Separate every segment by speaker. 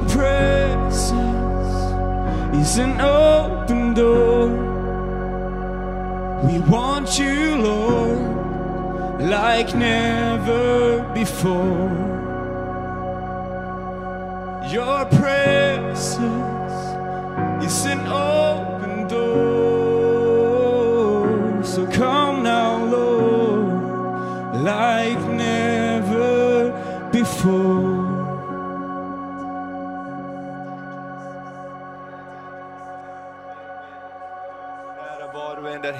Speaker 1: Your presence is an open door. We want you, Lord, like never before. Your presence is an open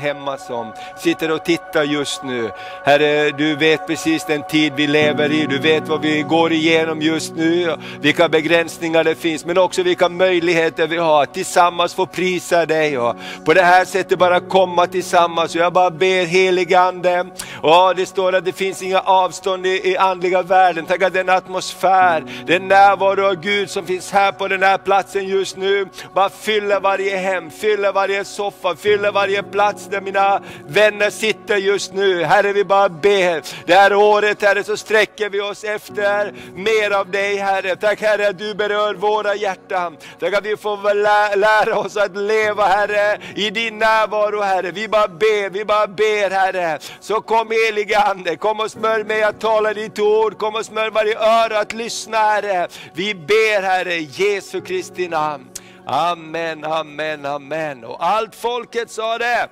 Speaker 2: hemma som sitter och tittar just nu. Herre, du vet precis den tid vi lever i, du vet vad vi går igenom just nu, vilka begränsningar det finns, men också vilka möjligheter vi har att tillsammans få prisa dig och på det här sättet bara komma tillsammans. Och jag bara ber helige Ande, och det står att det finns inga avstånd i, i andliga världen. Tack att den atmosfär, den närvaro av Gud som finns här på den här platsen just nu, bara fyller varje hem, fyller varje soffa, fyller varje plats där mina vänner sitter just nu. Herre, vi bara ber. Det här året, Herre, så sträcker vi oss efter mer av dig, Herre. Tack Herre att du berör våra hjärtan. Tack att vi får lä lära oss att leva, Herre, i din närvaro, Herre. Vi bara ber, vi bara ber, Herre. Så kom helige Ande, kom och smörj mig att tala ditt ord. Kom och smörj varje öra att lyssna, Herre. Vi ber, Herre, i Jesu Kristi namn. Amen, amen, amen. Och allt folket sa det.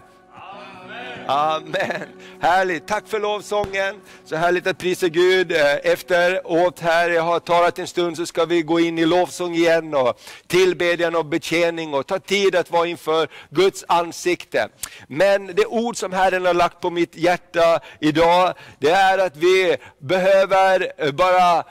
Speaker 2: Amen. Härligt, tack för lovsången. Så härligt att prisa Gud. Eh, Efteråt här, jag har talat en stund, så ska vi gå in i lovsång igen och tillbedjan och betjäning och ta tid att vara inför Guds ansikte. Men det ord som Herren har lagt på mitt hjärta idag, det är att vi behöver eh, bara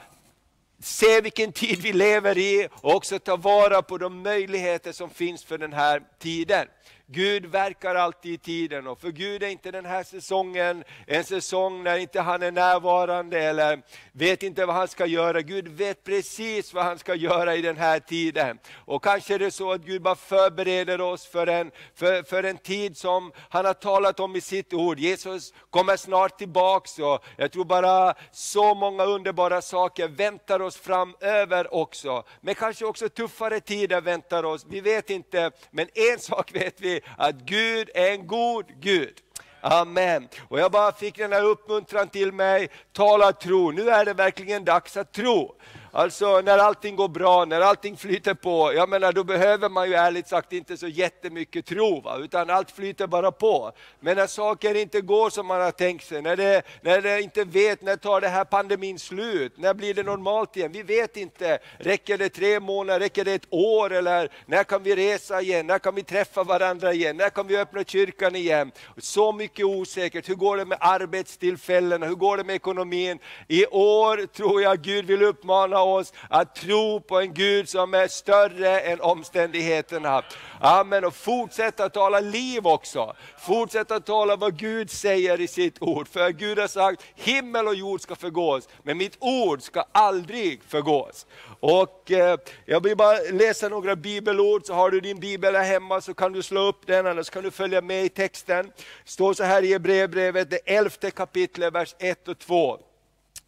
Speaker 2: se vilken tid vi lever i och också ta vara på de möjligheter som finns för den här tiden. Gud verkar alltid i tiden och för Gud är inte den här säsongen en säsong när inte han är närvarande eller vet inte vad han ska göra. Gud vet precis vad han ska göra i den här tiden. Och kanske är det så att Gud bara förbereder oss för en, för, för en tid som han har talat om i sitt ord. Jesus kommer snart tillbaks och jag tror bara så många underbara saker väntar oss framöver också. Men kanske också tuffare tider väntar oss, vi vet inte. Men en sak vet vi, att Gud är en god Gud. Amen. Och jag bara fick den här uppmuntran till mig, tala tro, nu är det verkligen dags att tro. Alltså när allting går bra, när allting flyter på, jag menar då behöver man ju ärligt sagt inte så jättemycket tro, va? utan allt flyter bara på. Men när saker inte går som man har tänkt sig, när det, när det inte vet, när tar det här pandemin slut, när blir det normalt igen? Vi vet inte. Räcker det tre månader, räcker det ett år eller när kan vi resa igen, när kan vi träffa varandra igen, när kan vi öppna kyrkan igen? Så mycket osäkert, hur går det med arbetstillfällena, hur går det med ekonomin? I år tror jag Gud vill uppmana oss att tro på en Gud som är större än omständigheterna. Amen, och fortsätta tala liv också. Fortsätta tala vad Gud säger i sitt ord. För Gud har sagt, himmel och jord ska förgås, men mitt ord ska aldrig förgås. Och eh, jag vill bara läsa några bibelord, så har du din bibel här hemma så kan du slå upp den, annars kan du följa med i texten. Det står så här i Hebreerbrevet, det elfte kapitlet, vers 1 och 2.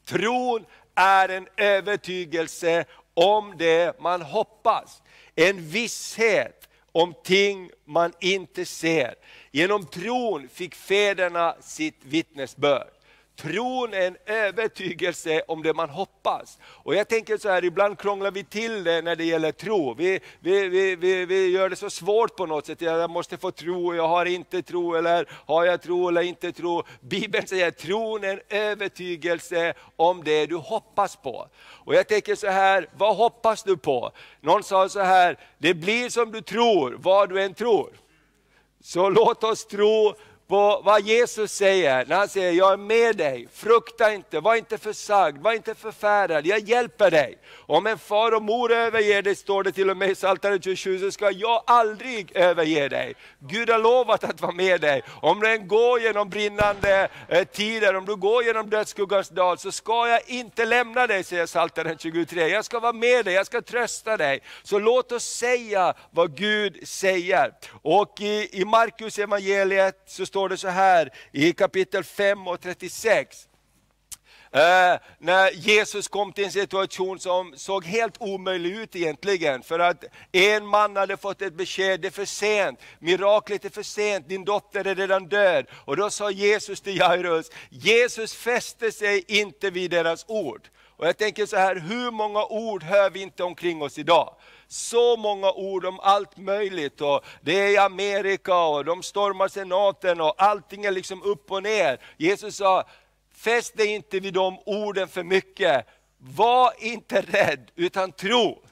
Speaker 2: Tron är en övertygelse om det man hoppas. En visshet om ting man inte ser. Genom tron fick fäderna sitt vittnesbörd. Tron är en övertygelse om det man hoppas. Och jag tänker så här, ibland krånglar vi till det när det gäller tro. Vi, vi, vi, vi, vi gör det så svårt på något sätt. Jag måste få tro, jag har inte tro, eller har jag tro eller inte tro. Bibeln säger att tron är en övertygelse om det du hoppas på. Och jag tänker så här, vad hoppas du på? Någon sa så här, det blir som du tror, vad du än tror. Så låt oss tro på vad Jesus säger, när han säger, jag är med dig, frukta inte, var inte försagd, var inte förfärad, jag hjälper dig. Om en far och mor överger dig, står det till och med i Psaltaren 27, så ska jag aldrig överge dig. Gud har lovat att vara med dig. Om du än går genom brinnande eh, tider, om du går genom dödsskuggans dal, så ska jag inte lämna dig, säger Psaltaren 23. Jag ska vara med dig, jag ska trösta dig. Så låt oss säga vad Gud säger. Och i, i Markus evangeliet så står står det så här i kapitel 5 och 36 Eh, när Jesus kom till en situation som såg helt omöjlig ut egentligen. För att en man hade fått ett besked, det är för sent, miraklet är för sent, din dotter är redan död. Och då sa Jesus till Jairus, Jesus fäste sig inte vid deras ord. Och jag tänker så här, hur många ord hör vi inte omkring oss idag? Så många ord om allt möjligt. Och det är i Amerika och de stormar senaten och allting är liksom upp och ner. Jesus sa, fäst dig inte vid de orden för mycket. Var inte rädd, utan tro.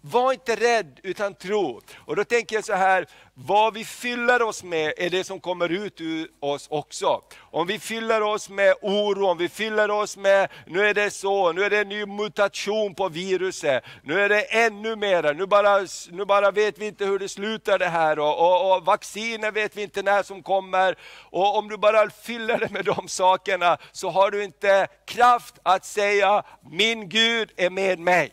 Speaker 2: Var inte rädd, utan tro. Och då tänker jag så här, vad vi fyller oss med är det som kommer ut ur oss också. Om vi fyller oss med oro, om vi fyller oss med, nu är det så, nu är det en ny mutation på viruset, nu är det ännu mer, nu bara, nu bara vet vi inte hur det slutar det här, och, och, och vacciner vet vi inte när som kommer. Och om du bara fyller det med de sakerna, så har du inte kraft att säga, min Gud är med mig.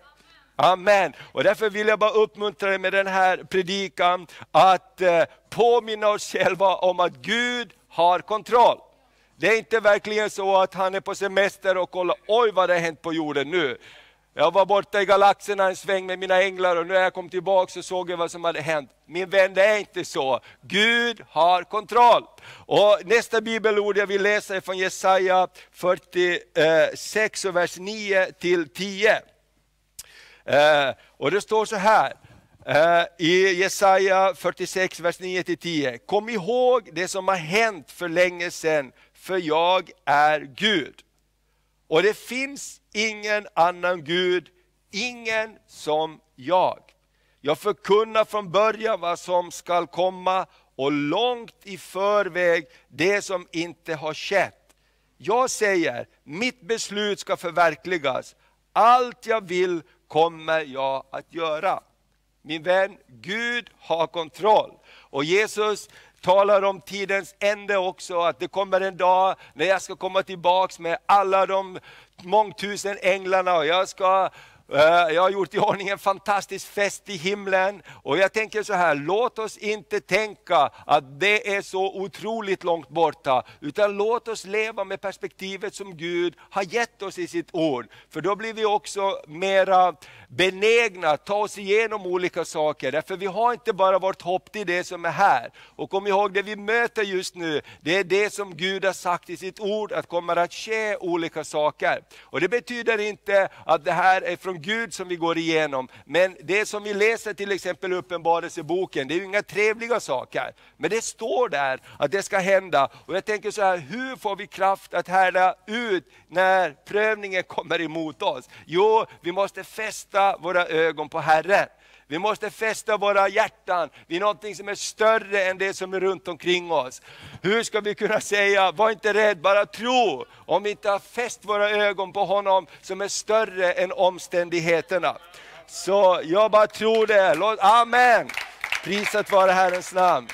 Speaker 2: Amen. Och därför vill jag bara uppmuntra dig med den här predikan, att eh, påminna oss själva om att Gud har kontroll. Det är inte verkligen så att han är på semester och kollar, oj vad det har hänt på jorden nu. Jag var borta i galaxerna en sväng med mina änglar och nu när jag kom tillbaka så såg jag vad som hade hänt. Min vän, det är inte så. Gud har kontroll. Och nästa bibelord jag vill läsa är från Jesaja 46, vers 9 till 10. Eh, och det står så här, eh, i Jesaja 46, vers 9-10. Kom ihåg det som har hänt för länge sedan, för jag är Gud. Och det finns ingen annan Gud, ingen som jag. Jag förkunnar från början vad som skall komma och långt i förväg det som inte har skett. Jag säger, mitt beslut ska förverkligas. Allt jag vill kommer jag att göra. Min vän, Gud har kontroll. Och Jesus talar om tidens ände också, att det kommer en dag när jag ska komma tillbaks med alla de mångtusen änglarna och jag ska Eh, jag har gjort i ordning en fantastisk fest i himlen och jag tänker så här, låt oss inte tänka att det är så otroligt långt borta, utan låt oss leva med perspektivet som Gud har gett oss i sitt ord. För då blir vi också mera benägna att ta oss igenom olika saker, därför vi har inte bara vårt hopp till det som är här. Och kom ihåg, det vi möter just nu, det är det som Gud har sagt i sitt ord, att kommer att ske olika saker. Och det betyder inte att det här är från Gud som vi går igenom, men det som vi läser till exempel i Uppenbarelseboken, det är ju inga trevliga saker. Men det står där att det ska hända. Och jag tänker så här, hur får vi kraft att härda ut när prövningen kommer emot oss? Jo, vi måste fästa våra ögon på Herren. Vi måste fästa våra hjärtan vid någonting som är större än det som är runt omkring oss. Hur ska vi kunna säga, var inte rädd, bara tro, om vi inte har fäst våra ögon på honom som är större än omständigheterna. Så jag bara tror det, amen. Prisat vare Herrens namn.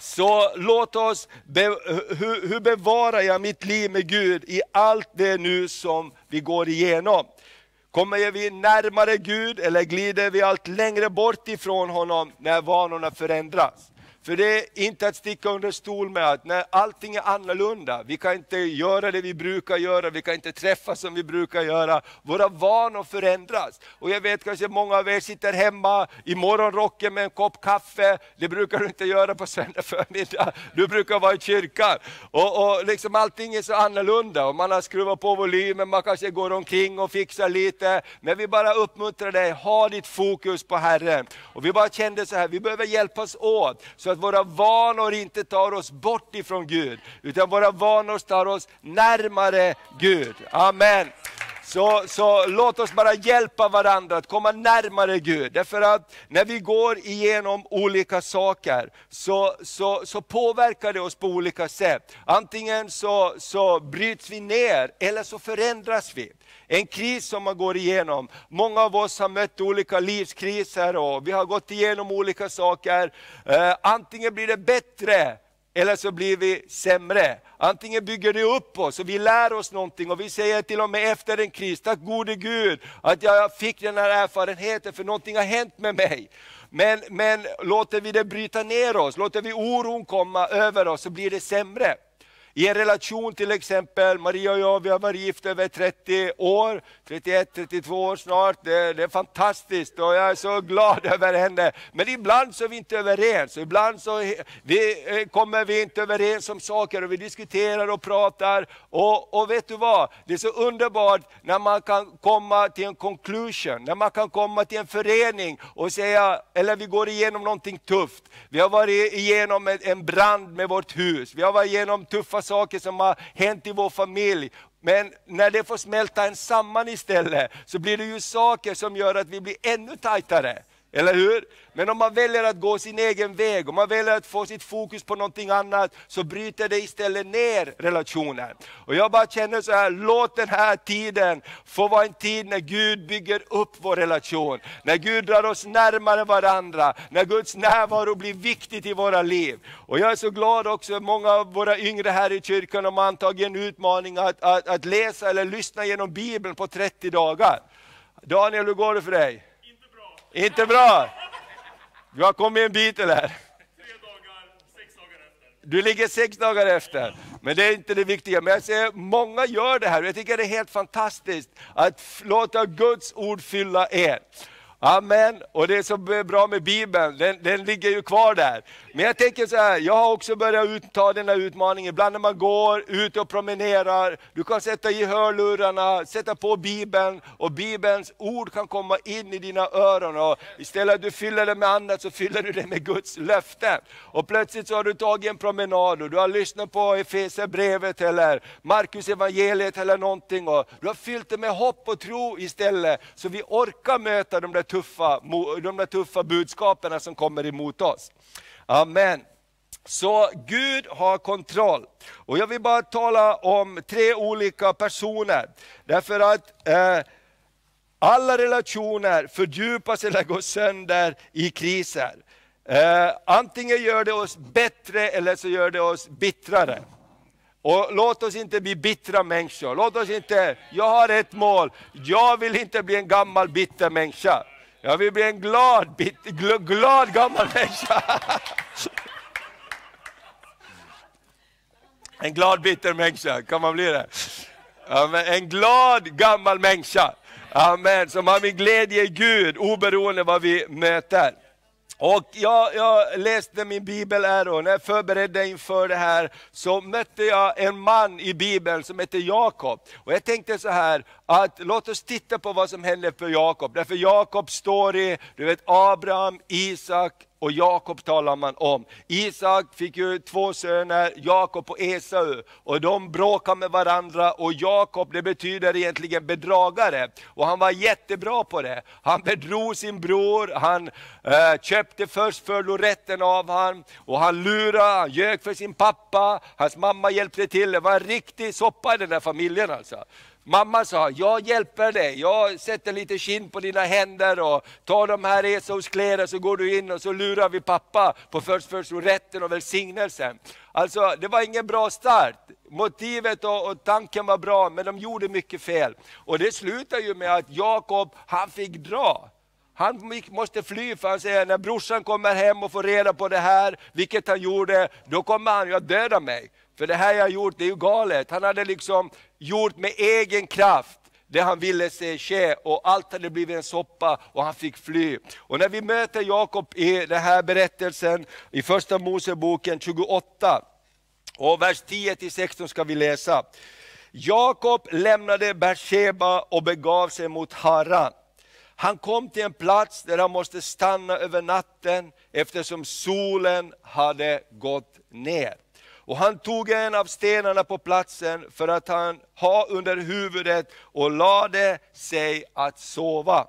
Speaker 2: Så låt oss, be, hur, hur bevarar jag mitt liv med Gud i allt det nu som vi går igenom? Kommer vi närmare Gud eller glider vi allt längre bort ifrån honom när vanorna förändras? För det är inte att sticka under stol med att när allting är annorlunda, vi kan inte göra det vi brukar göra, vi kan inte träffas som vi brukar göra, våra vanor förändras. Och jag vet kanske många av er sitter hemma i morgonrocken med en kopp kaffe, det brukar du inte göra på söndag förmiddag, du brukar vara i kyrkan. Och, och liksom allting är så annorlunda, och man har skruvat på volymen, man kanske går omkring och fixar lite, men vi bara uppmuntrar dig, ha ditt fokus på Herren. Och vi bara kände så här, vi behöver hjälpas åt, så att våra vanor inte tar oss bort ifrån Gud, utan våra vanor tar oss närmare Gud. Amen. Så, så låt oss bara hjälpa varandra att komma närmare Gud. Därför att när vi går igenom olika saker så, så, så påverkar det oss på olika sätt. Antingen så, så bryts vi ner eller så förändras vi. En kris som man går igenom. Många av oss har mött olika livskriser och vi har gått igenom olika saker. Eh, antingen blir det bättre eller så blir vi sämre. Antingen bygger det upp oss och vi lär oss någonting och vi säger till och med efter en kris, tack gode Gud att jag fick den här erfarenheten för någonting har hänt med mig. Men, men låter vi det bryta ner oss, låter vi oron komma över oss så blir det sämre. I en relation till exempel, Maria och jag, vi har varit gifta över 30 år, 31, 32 år snart. Det, det, är fantastiskt och jag är så glad över henne. Men ibland så är vi inte överens, ibland så vi, eh, kommer vi inte överens om saker och vi diskuterar och pratar. Och, och vet du vad, det är så underbart när man kan komma till en conclusion, när man kan komma till en förening och säga, eller vi går igenom någonting tufft. Vi har varit igenom en brand med vårt hus, vi har varit igenom tuffa saker som har hänt i vår familj. Men när det får smälta en samman istället, så blir det ju saker som gör att vi blir ännu tajtare. Eller hur? Men om man väljer att gå sin egen väg, om man väljer att få sitt fokus på någonting annat, så bryter det istället ner relationen. Och jag bara känner så här, låt den här tiden få vara en tid när Gud bygger upp vår relation. När Gud drar oss närmare varandra, när Guds närvaro blir viktigt i våra liv. Och jag är så glad också, många av våra yngre här i kyrkan har antagit en utmaning att, att, att läsa eller lyssna genom Bibeln på 30 dagar. Daniel, hur går det för dig? Inte bra? Du har kommit en bit eller? Du ligger sex dagar efter. Men det är inte det viktiga. Men jag ser många gör det här jag tycker det är helt fantastiskt att låta Guds ord fylla er. Amen. Och det är så bra med Bibeln, den, den, ligger ju kvar där. Men jag tänker så här, jag har också börjat ut, ta den här utmaningen. Ibland när man går ut och promenerar, du kan sätta i hörlurarna, sätta på Bibeln och Bibelns ord kan komma in i dina öron. Och istället för att du fyller det med annat så fyller du det med Guds löften. Och plötsligt så har du tagit en promenad och du har lyssnat på Efesierbrevet eller Markus evangeliet eller någonting. Och du har fyllt det med hopp och tro istället, så vi orkar möta de där tuffa, de där tuffa budskapen som kommer emot oss. Amen. Så Gud har kontroll. Och jag vill bara tala om tre olika personer. Därför att eh, alla relationer fördjupas eller går sönder i kriser. Eh, antingen gör det oss bättre eller så gör det oss bittrare. Och låt oss inte bli bittra människor. Låt oss inte, jag har ett mål, jag vill inte bli en gammal bitter människa. Jag vill bli en glad, bit, gl, glad gammal människa. En glad bitter människa, kan man bli det? Amen. En glad gammal människa. Amen. Som har min glädje i Gud oberoende vad vi möter. Och jag, jag, läste min bibel här och när jag förberedde inför det här så mötte jag en man i bibeln som heter Jakob. Och jag tänkte så här, att låt oss titta på vad som hände för Jakob. Därför står i du vet Abraham, Isak och Jakob talar man om. Isak fick ju två söner, Jakob och Esau, och de bråkade med varandra och Jakob det betyder egentligen bedragare. Och han var jättebra på det. Han bedrog sin bror, han eh, köpte först förlorätten av honom, och han lurade, han ljög för sin pappa, hans mamma hjälpte till. Det var en riktig soppa i den där familjen alltså. Mamma sa, jag hjälper dig, jag sätter lite kind på dina händer och tar de här Esaus kläder så går du in och så lurar vi pappa på förstfödslorätten och välsignelsen. Alltså det var ingen bra start. Motivet och, och, tanken var bra men de gjorde mycket fel. Och det slutar ju med att Jakob, han fick dra. Han måste fly för han säger, när brorsan kommer hem och får reda på det här, vilket han gjorde, då kommer han ju att döda mig. För det här jag har gjort, det är ju galet. Han hade liksom gjort med egen kraft det han ville se ske och allt hade blivit en soppa och han fick fly. Och när vi möter Jakob i den här berättelsen i första Moseboken 28, och vers 10-16 ska vi läsa. Jakob lämnade Beersheba och begav sig mot Haran. Han kom till en plats där han måste stanna över natten eftersom solen hade gått ner. Och han tog en av stenarna på platsen för att han ha under huvudet och lade sig att sova.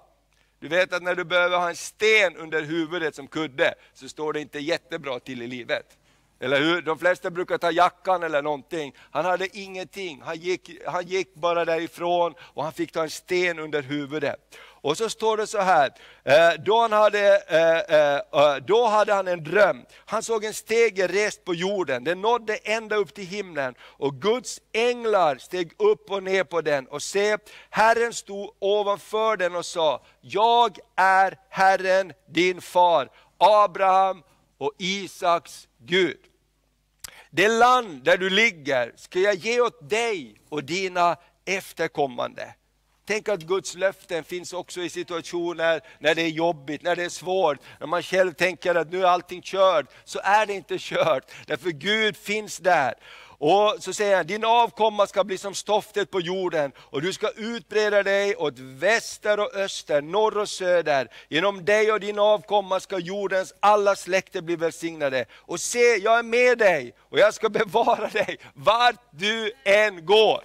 Speaker 2: Du vet att när du behöver ha en sten under huvudet som kudde, så står det inte jättebra till i livet. Eller hur? De flesta brukar ta jackan eller någonting. Han hade ingenting, han gick, han gick bara därifrån och han fick ta en sten under huvudet. Och så står det så här, eh, då han, hade, eh, eh, då hade han en dröm. Han såg en stege rest på jorden, den nådde ända upp till himlen. Och Guds änglar steg upp och ner på den. Och se, Herren stod ovanför den och sa, jag är Herren din far, Abraham och Isaks Gud. det land där du ligger ska jag ge åt dig och dina efterkommande. Tänk att Guds löften finns också i situationer när det är jobbigt, när det är svårt, när man själv tänker att nu är allting kört, så är det inte kört. Därför Gud finns där. Och så säger han, din avkomma ska bli som stoftet på jorden och du ska utbreda dig åt väster och öster, norr och söder. Genom dig och din avkomma ska jordens alla släkter bli välsignade. Och se, jag är med dig och jag ska bevara dig vart du än går.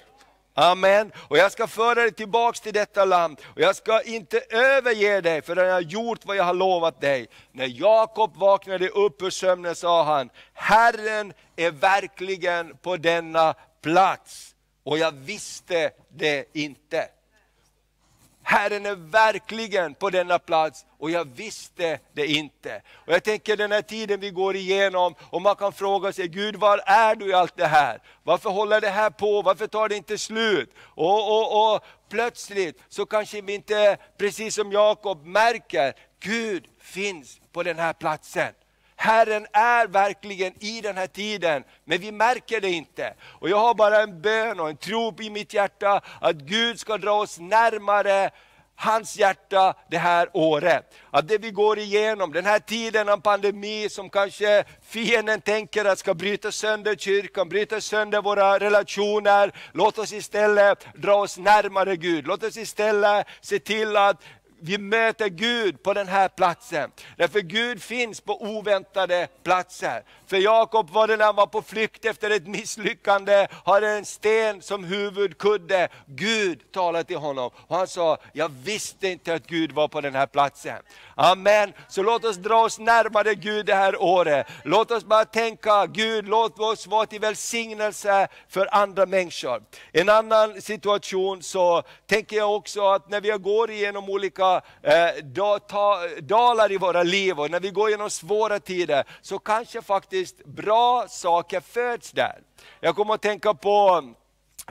Speaker 2: Amen. Och jag ska föra dig tillbaks till detta land och jag ska inte överge dig förrän jag har gjort vad jag har lovat dig. När Jakob vaknade upp ur sömnen sa han, Herren är verkligen på denna plats. Och jag visste det inte. Herren är verkligen på denna plats och jag visste det inte. Och Jag tänker den här tiden vi går igenom och man kan fråga sig, Gud var är du i allt det här? Varför håller det här på? Varför tar det inte slut? Och, och, och plötsligt så kanske vi inte, precis som Jakob, märker, Gud finns på den här platsen. Herren är verkligen i den här tiden, men vi märker det inte. Och jag har bara en bön och en tro i mitt hjärta att Gud ska dra oss närmare hans hjärta det här året. Att det vi går igenom, den här tiden av pandemi som kanske fienden tänker att ska bryta sönder kyrkan, bryta sönder våra relationer. Låt oss istället dra oss närmare Gud. Låt oss istället se till att vi möter Gud på den här platsen. Därför Gud finns på oväntade platser. För Jakob var det när han var på flykt efter ett misslyckande, hade en sten som huvudkudde. Gud talade till honom och han sa, jag visste inte att Gud var på den här platsen. Amen. Så låt oss dra oss närmare Gud det här året. Låt oss bara tänka, Gud låt oss vara till välsignelse för andra människor. En annan situation så tänker jag också att när vi går igenom olika eh, da, ta, dalar i våra liv och när vi går igenom svåra tider, så kanske faktiskt bra saker föds där. Jag kommer att tänka på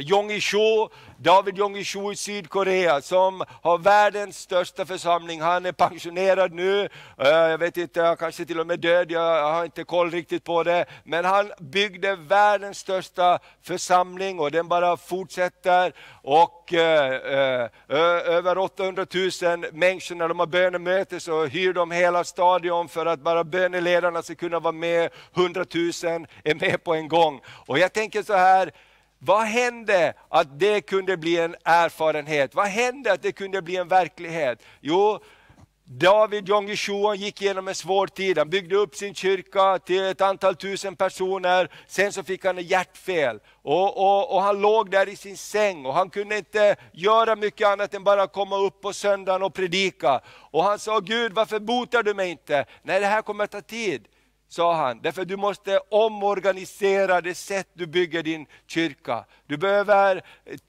Speaker 2: Jong Cho, David Jong Cho i Sydkorea som har världens största församling. Han är pensionerad nu, eh, jag vet inte, kanske till och med död, jag har inte koll riktigt på det. Men han byggde världens största församling och den bara fortsätter. Och eh, eh, över 800 000 människor, när de har bönemöte så hyr de hela stadion för att bara böneledarna ska kunna vara med. 100 000 är med på en gång. Och jag tänker så här, vad hände att det kunde bli en erfarenhet? Vad hände att det kunde bli en verklighet? Jo, David Jongishuan gick igenom en svår tid, han byggde upp sin kyrka till ett antal tusen personer, sen så fick han ett hjärtfel. Och, och, och han låg där i sin säng och han kunde inte göra mycket annat än bara komma upp på söndagen och predika. Och han sa, Gud varför botar du mig inte? Nej det här kommer att ta tid sa han, därför du måste omorganisera det sätt du bygger din kyrka. Du behöver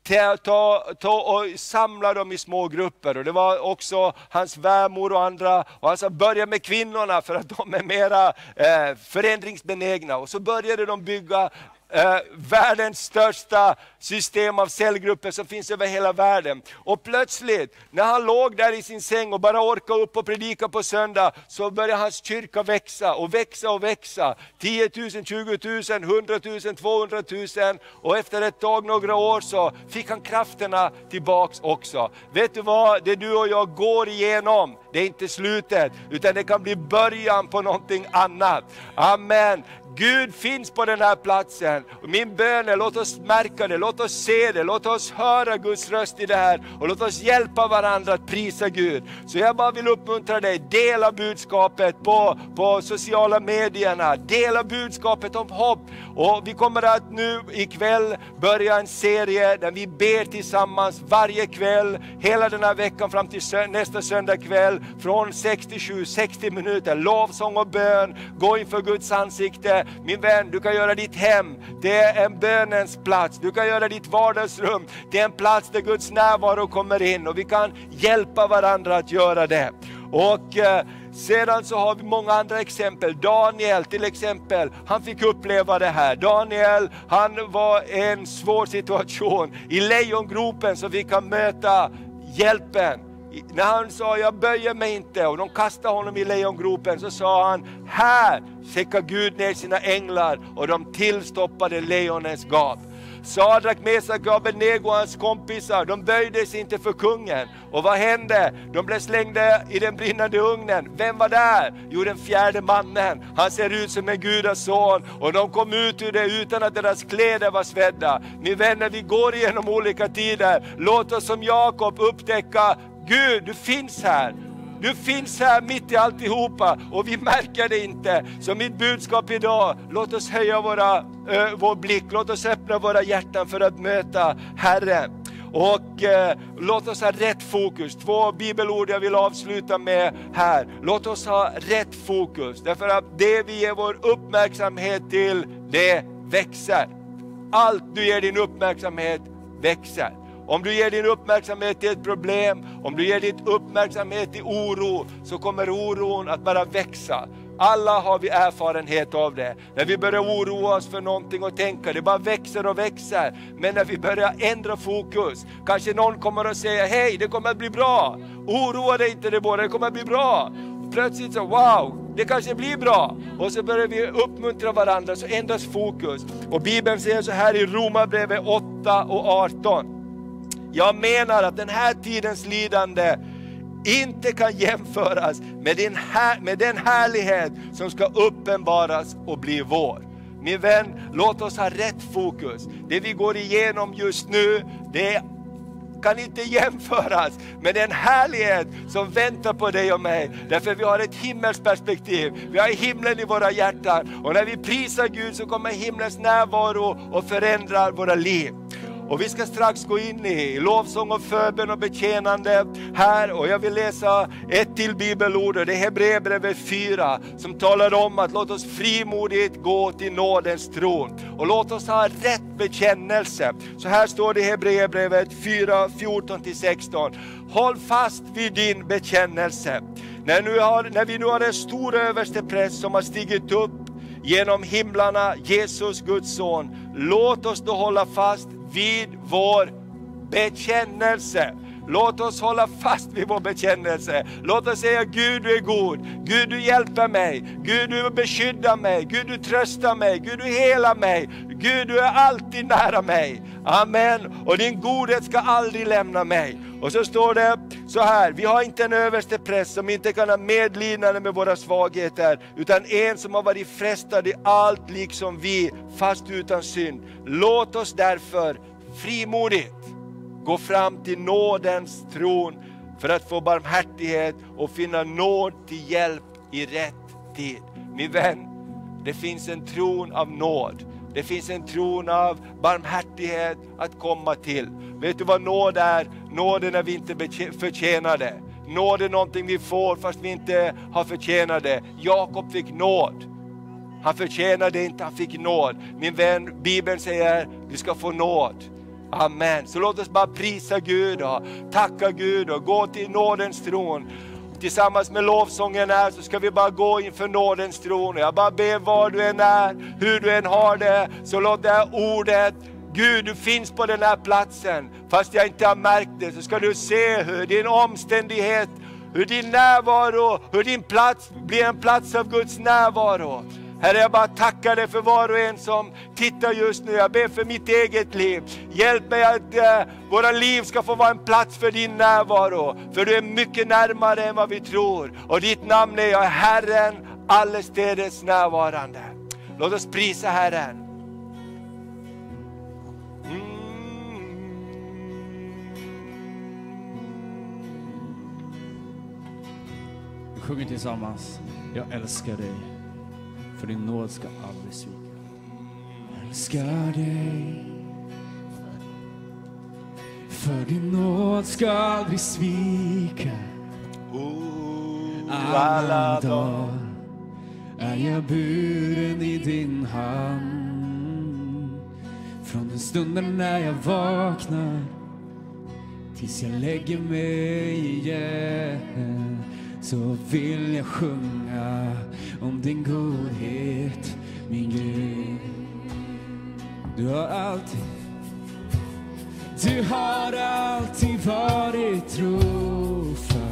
Speaker 2: ta, ta, ta och samla dem i små grupper. Och det var också hans svärmor och andra, och han sa börja med kvinnorna för att de är mera eh, förändringsbenägna. Och så började de bygga eh, världens största system av cellgrupper som finns över hela världen. Och plötsligt, när han låg där i sin säng och bara orkade upp och predika på söndag, så började hans kyrka växa och växa och växa. 10 000, 20 000, 100 000, 200 000 och efter ett tag, några år, så fick han krafterna tillbaks också. Vet du vad, det du och jag går igenom, det är inte slutet, utan det kan bli början på någonting annat. Amen. Gud finns på den här platsen. Och min bön är, låt oss märka det, låt oss se det, låt oss höra Guds röst i det här och låt oss hjälpa varandra att prisa Gud. Så jag bara vill uppmuntra dig, dela budskapet på, på sociala medierna, dela budskapet om hopp. Och vi kommer att nu ikväll börja en serie där vi ber tillsammans varje kväll, hela den här veckan fram till sö- nästa söndag kväll, från 67, 60 minuter, lovsång och bön, gå inför Guds ansikte. Min vän, du kan göra ditt hem, det är en bönens plats. Du kan göra ditt vardagsrum, det är en plats där Guds närvaro kommer in och vi kan hjälpa varandra att göra det. Och eh, sedan så har vi många andra exempel. Daniel till exempel, han fick uppleva det här. Daniel, han var i en svår situation. I lejongropen så fick han möta hjälpen när han sa jag böjer mig inte och de kastade honom i lejongropen så sa han, här skickar Gud ner sina änglar och de tillstoppade lejonens gap. Sadrak, Mesak och Abednego och hans kompisar, de böjde sig inte för kungen. Och vad hände? De blev slängda i den brinnande ugnen. Vem var där? Jo, den fjärde mannen. Han ser ut som en gudason och de kom ut ur det utan att deras kläder var svedda. Min vänner, vi går igenom olika tider. Låt oss som Jakob upptäcka, Gud, du finns här. Du finns här mitt i alltihopa och vi märker det inte. Så mitt budskap idag, låt oss höja våra, äh, vår blick, låt oss öppna våra hjärtan för att möta Herren. Och eh, låt oss ha rätt fokus. Två bibelord jag vill avsluta med här. Låt oss ha rätt fokus. Därför att det vi ger vår uppmärksamhet till, det växer. Allt du ger din uppmärksamhet växer. Om du ger din uppmärksamhet till ett problem, om du ger din uppmärksamhet till oro, så kommer oron att bara växa. Alla har vi erfarenhet av det. När vi börjar oroa oss för någonting och tänka, det bara växer och växer. Men när vi börjar ändra fokus, kanske någon kommer att säga, hej det kommer att bli bra. Oroa dig inte det bara, det kommer att bli bra. Plötsligt så, wow, det kanske blir bra. Och så börjar vi uppmuntra varandra, så ändras fokus. Och Bibeln säger så här i Romarbrevet 8 och 18. Jag menar att den här tidens lidande inte kan jämföras med den, här, med den härlighet som ska uppenbaras och bli vår. Min vän, låt oss ha rätt fokus. Det vi går igenom just nu, det kan inte jämföras med den härlighet som väntar på dig och mig. Därför vi har ett himmelsperspektiv. Vi har himlen i våra hjärtan. Och när vi prisar Gud så kommer himlens närvaro och förändrar våra liv. Och vi ska strax gå in i lovsång och förbön och betjänande här. Och jag vill läsa ett till bibelord och det är Hebreerbrevet 4 som talar om att låt oss frimodigt gå till nådens tron. Och låt oss ha rätt bekännelse. Så här står det i Hebreerbrevet 4, 14-16. Håll fast vid din bekännelse. När, nu har, när vi nu har en stor överstepräst som har stigit upp genom himlarna, Jesus Guds son. Låt oss då hålla fast vid vår bekännelse. Låt oss hålla fast vid vår bekännelse. Låt oss säga Gud du är god, Gud du hjälper mig, Gud du beskyddar mig, Gud du tröstar mig, Gud du helar mig, Gud du är alltid nära mig. Amen. Och din godhet ska aldrig lämna mig. Och så står det så här, vi har inte en överste präst som inte kan ha medlidande med våra svagheter, utan en som har varit frestad i allt liksom vi, fast utan synd. Låt oss därför frimodigt gå fram till nådens tron för att få barmhärtighet och finna nåd till hjälp i rätt tid. Min vän, det finns en tron av nåd. Det finns en tron av barmhärtighet att komma till. Vet du vad nåd är? Nåd är när vi inte förtjänar det. Nåd är någonting vi får fast vi inte har förtjänat det. Jakob fick nåd. Han förtjänade inte, han fick nåd. Min vän, Bibeln säger du ska få nåd. Amen. Så låt oss bara prisa Gud och tacka Gud och gå till nådens tron. Tillsammans med lovsången här så ska vi bara gå inför nådens tron. Jag bara ber var du än är, hur du än har det, så låt det här ordet Gud, du finns på den här platsen. Fast jag inte har märkt det så ska du se hur din omständighet, hur din närvaro, hur din plats blir en plats av Guds närvaro. Herre, jag bara tackar dig för var och en som tittar just nu. Jag ber för mitt eget liv. Hjälp mig att eh, våra liv ska få vara en plats för din närvaro. För du är mycket närmare än vad vi tror. Och ditt namn är jag, Herren, allestädes närvarande. Låt oss prisa Herren.
Speaker 1: Vi sjunger tillsammans. Jag älskar dig, för din nåd ska aldrig svika. Jag älskar dig, för din nåd ska aldrig svika.
Speaker 2: Oh, alla dagar.
Speaker 1: är jag buren i din hand. Från den stunden när jag vaknar tills jag lägger mig igen så vill jag sjunga om din godhet, min Gud. Du har alltid, du har alltid varit trofast.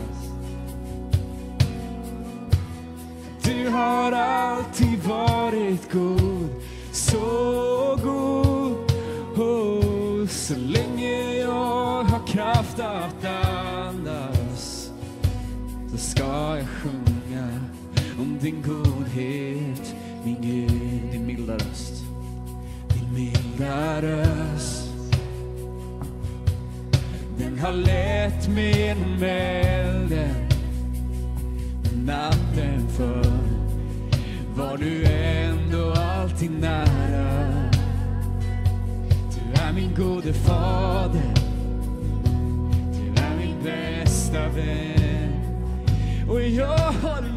Speaker 1: Du har alltid varit god, så god. Oh, så länge jag har kraft att andas, så ska jag sjunga din godhet, min Gud, din milda röst, din milda röst. Den har lett mig genom elden natten för var du ändå alltid nära. Du är min gode fader, du är min bästa vän. Och jag har